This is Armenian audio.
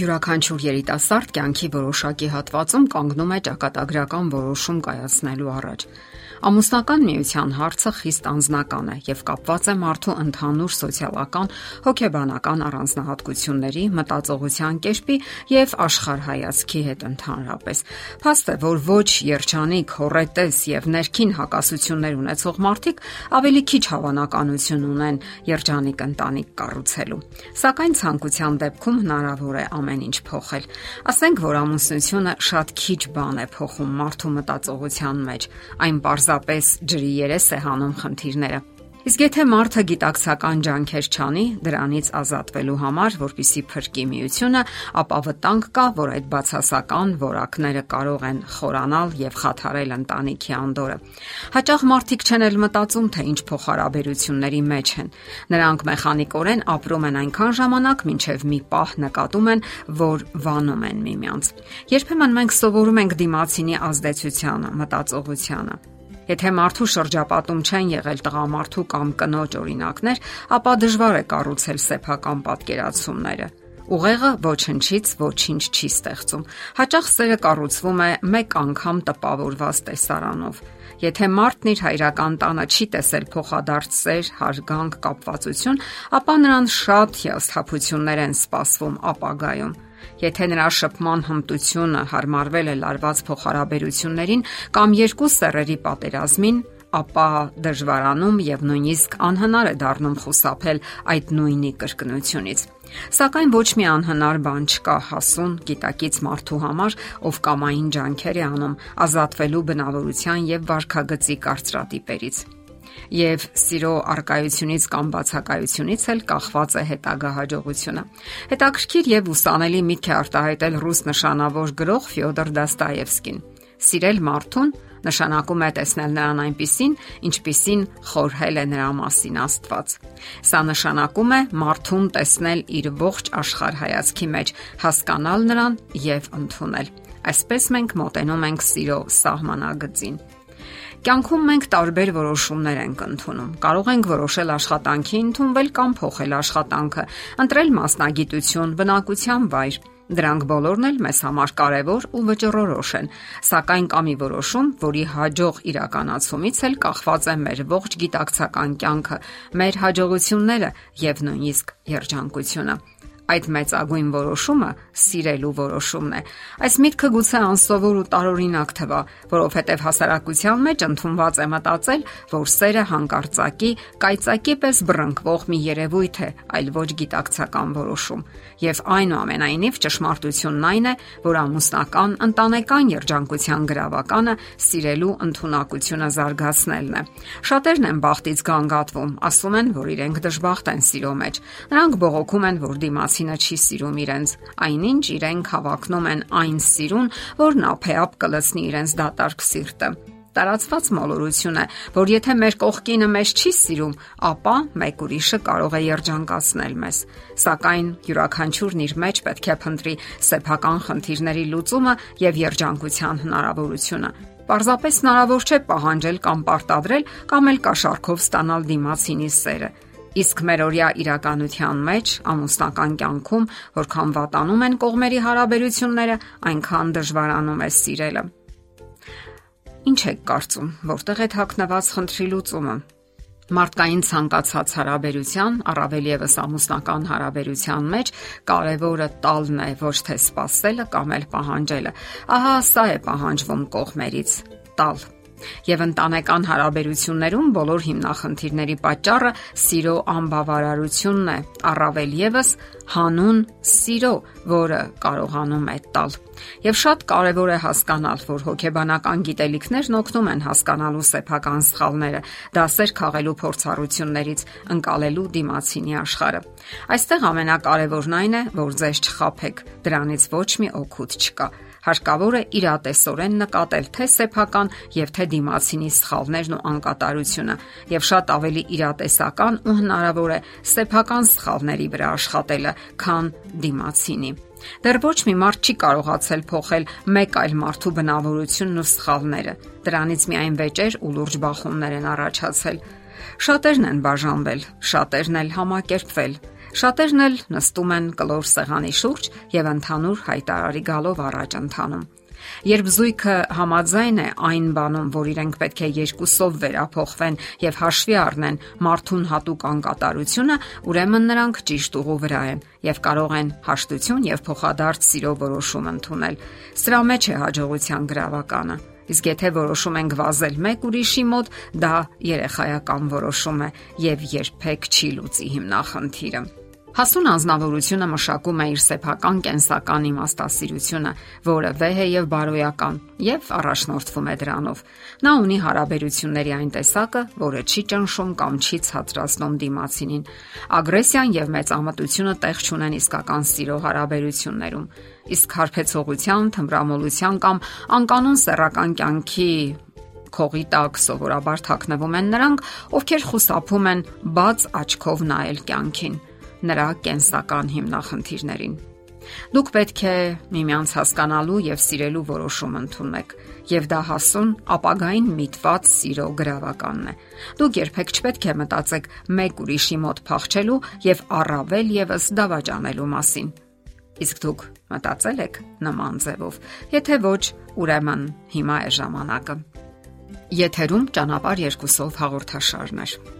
Յուրաքանչյուր երիտասարդ կյանքի որոշակի հատվածում կանգնում է ճակատագրական որոշում կայացնելու առաջ։ Ամուսնական միության հարցը խիստ անձնական է եւ կապված է մարդու ընդհանուր սոցիալական, հոգեբանական առանձնահատկությունների, մտածողության կերպի եւ աշխարհայացքի հետ ընդհանրապես։ Փաստ է, որ ոչ երջանիկ, հորետես եւ ներքին հակասություններ ունեցող մարդիկ ավելի քիչ հավանականություն ունեն երջանիկ ընտանիք կառուցելու։ Սակայն ցանկության դեպքում հնարավոր է ամեն ինչ փոխել։ Ասենք որ ամուսնությունը շատ քիչ բան է փոխում մարդու մտածողության մեջ։ Այն պարզապես ջրի երես է հանում խնդիրները։ Իսկ եթե մարդը գիտակցական ջանքեր չանի դրանից ազատվելու համար, որpիսի փրկի միությունը, ապա վտանգ կա, որ այդ բացասական որակները կարող են խորանալ եւ խաթարել ընտանիքի անդորրը։ Հաճախ մարդիկ չեն էլ մտածում, թե ինչ փոխհարաբերությունների մեջ են։ Նրանք մեխանիկորեն ապրում են այնքան ժամանակ, մինչև մի պահ նկատում են, որ վանում են միմյանց։ Երբեմն մենք սովորում ենք դիմացինի ազդեցությանը, մտածողությանը Եթե մարդու շրջապատում չեն եղել տղամարդու կամ կնոջ օրինակներ, ապա դժվար է կառուցել սեփական պատկերացումները։ Ուղեղը ոչնչից ոչինչ չի ստեղծում։ Հաճախ սերը կառուցվում է մեկ անգամ տպավորված տեսարանով։ Եթե մարդն իր հայրական տանը չի տեսել փոխադարձ սեր, հարգանք, կապվածություն, ապա նրան շատ հիասթափություններ են սպասվում ապագայում։ Եթե նրա շփման հմտությունը հարմարվել է լարված փոխհարաբերություններին կամ երկու սեռերի պատերազմին, ապա դժվարանում եւ նույնիսկ անհնար է դառնում խուսափել այդ նույնի կրկնությունից։ Սակայն ոչ մի անհնար բան չկա հասուն գիտակից մարդու համար, ով կամային ջանքեր է անում ազատվելու բնավորության եւ վարքագծի կարծրատիպերից եւ սիրո արկայությունից կամ բացակայությունից էլ կախված է հետագա հաջողությունը։ Հետաքրքիր եւ ուսանելի միտք է արտահայտել ռուս նշանավոր գրող Ֆյոդոր Դաստայևսկին։ Սիրել մարդուն նշանակում է տեսնել նրան այնպիսին, ինչպիսին խորհել է նրա մասին Աստված։ Սա նշանակում է մարդուն տեսնել իր ողջ աշխարհայացքի մեջ, հասկանալ նրան եւ ընդունել։ Այսպես մենք մոտենում ենք սիրո սահմանագծին։ Կյանքում մենք տարբեր որոշումներ ենք ընդունում։ Կարող ենք որոշել աշխատանքի ընդունվել կամ փոխել աշխատանքը, ընտրել մասնագիտություն, բնակության վայր։ Դրանք բոլորն էլ մեզ համար կարևոր ու վճռորոշ են, սակայն կա մի որոշում, որի հաջող իրականացումից էլ կախված է մեր ողջ գիտակցական կյանքը, մեր հաջողությունները եւ նույնիսկ երջանկությունը։ Այդ մեծագույն որոշումը սիրելու որոշումն է։ Այս միտքը գուցե անսովոր ու տարօրինակ թվա, որովհետև հասարակության մեջ ընդունված է մտածել, որ սերը հանկարծակի, կայծակի պես բռնկվող մի երևույթ է, այլ ոչ գիտակցական որոշում։ Եվ այնուամենայնիվ ճշմարտությունն այն է, որ ամուսնական, ընտանեկան երջանկության գրավականը սիրելու ընտունակությունը զարգացնելն է։ Շատերն են բախտից գանգատվում, ասում են, որ իրենք դժբախտ են սիրո մեջ։ Նրանք բողոքում են, որ դիմաց Արցինը չի սիրում իրենց, այնինչ իրենք հավակնում են այն սիրուն, որն ափեապ կլցնի իրենց դատարկ սիրտը տարածված մոլորություն է, որ եթե մեր կողքինը մեզ չի սիրում, ապա մեկ ուրիշը կարող է երջանկացնել մեզ։ Սակայն յուրաքանչյուրն իր մեջ պետք է փնտրի սեփական խնդիրների լուծումը եւ երջանկության հնարավորությունը։ Պարզապես հնարավոր չէ պահանջել կամ պարտադրել կամ էլ կաշառքով ստանալ դիմացինի սերը։ Իսկ մերօրյա իրականության մեջ, ամուսնական կյանքում, որքան վատանում են կողմերի հարաբերությունները, այնքան դժվարանում է սիրելը։ Ինչ է կարծում, որտեղ է թաքնված խնդրի լուծումը։ Մարդկային ցանկացած հարաբերության, առավել եւս ամուսնական հարաբերության մեջ կարևորը տալն է, ոչ թե սпасելը կամ էլ պահանջելը։ Ահա սա է պահանջվում կողմերից՝ տալ Եվ ընտանեկան հարաբերություններում բոլոր հիմնախնդիրների պատճառը սիրո անբավարարությունն է, առավել եւս հանուն սիրո, որը կարողանում է տալ։ Եվ շատ կարևոր է հասկանալ, որ հոգեբանական գիտելիքներն օգնում են հասկանալու սեփական սխալները, դասեր քաղելու փորձառություններից, ընկալելու դիմացինի աշխարհը։ Այստեղ ամենակարևորն այն է, որ ձեզ չխափեք, դրանից ոչ մի օգուտ չկա հարկավոր է իրատեսորեն նկատել թե սեփական եւ թե դիմացինի սխալներն ու անկատարությունը եւ շատ ավելի իրատեսական ու հնարավոր է սեփական սխալների վրա աշխատելը, քան դիմացինի։ Դեռ ոչ մի մարդ չի կարողացել փոխել մեկ այլ մարդու բնավորությունն ու սխալները։ Դրանից միայն վեճեր ու լուրջ բախումներ են առաջացել։ Շատերն են բաժանվել, շատերն էլ համակերպվել, Շատերն էլ նստում են կլոր սեղանի շուրջ եւ ընդհանուր հայտարարի գալով առաջ ընթանում։ Երբ զույգը համաձայն է այն բանում, որ իրենք պետք է երկուսով վերափոխվեն եւ հաշվի առնեն մարդուն հատուկ անկատարությունը, ուրեմն նրանք ճիշտ ուղու վրա են եւ կարող են հաշտություն եւ փոխադարձ սիրո որոշում ընդունել։ Սրա մեջ է հաջողության գրավականը։ Իսկ եթե որոշում ենք վազել մեկ ուրիշի մոտ, դա երեխայական որոշում է եւ երբեք չի լուծի հիմնախնդիրը։ Հասուն անznավորությունը մշակում է իր սեփական կենսական իմաստասիրությունը, որը վեհ է եւ բարոյական եւ առաջնորդվում է դրանով։ Նա ունի հարաբերությունների այն տեսակը, որը չի ճնշում կամ չի ցածրացնում դիմացինին։ Ագրեսիան եւ մեծամտությունը տեղ չունեն իսկական սիրո հարաբերություններում։ Իսկ հարբեցողության, թմրամոլության կամ անկանոն սեռական կյանքի քողի տակ սովորաբար թաքնվում են նրանք, ովքեր խուսափում են բաց աչքով նայել կյանքին նրա կենսական հիմնախնդիրներին։ Դուք պետք է միմյանց հասկանալու եւ սիրելու որոշում ընդունեք, եւ դա հասուն ապագային միտված սիրո գրավականն է։ Դուք երբեք չպետք է մտածեք մեկ ուրիշի մոտ փախչելու եւ առավել եւս դավաճանելու մասին։ Իսկ դուք մտածել եք նման ձևով։ Եթե ոչ, ուրեմն հիմա է ժամանակը։ Եթերում ճանապար երկուսով հաղորդաշարներ։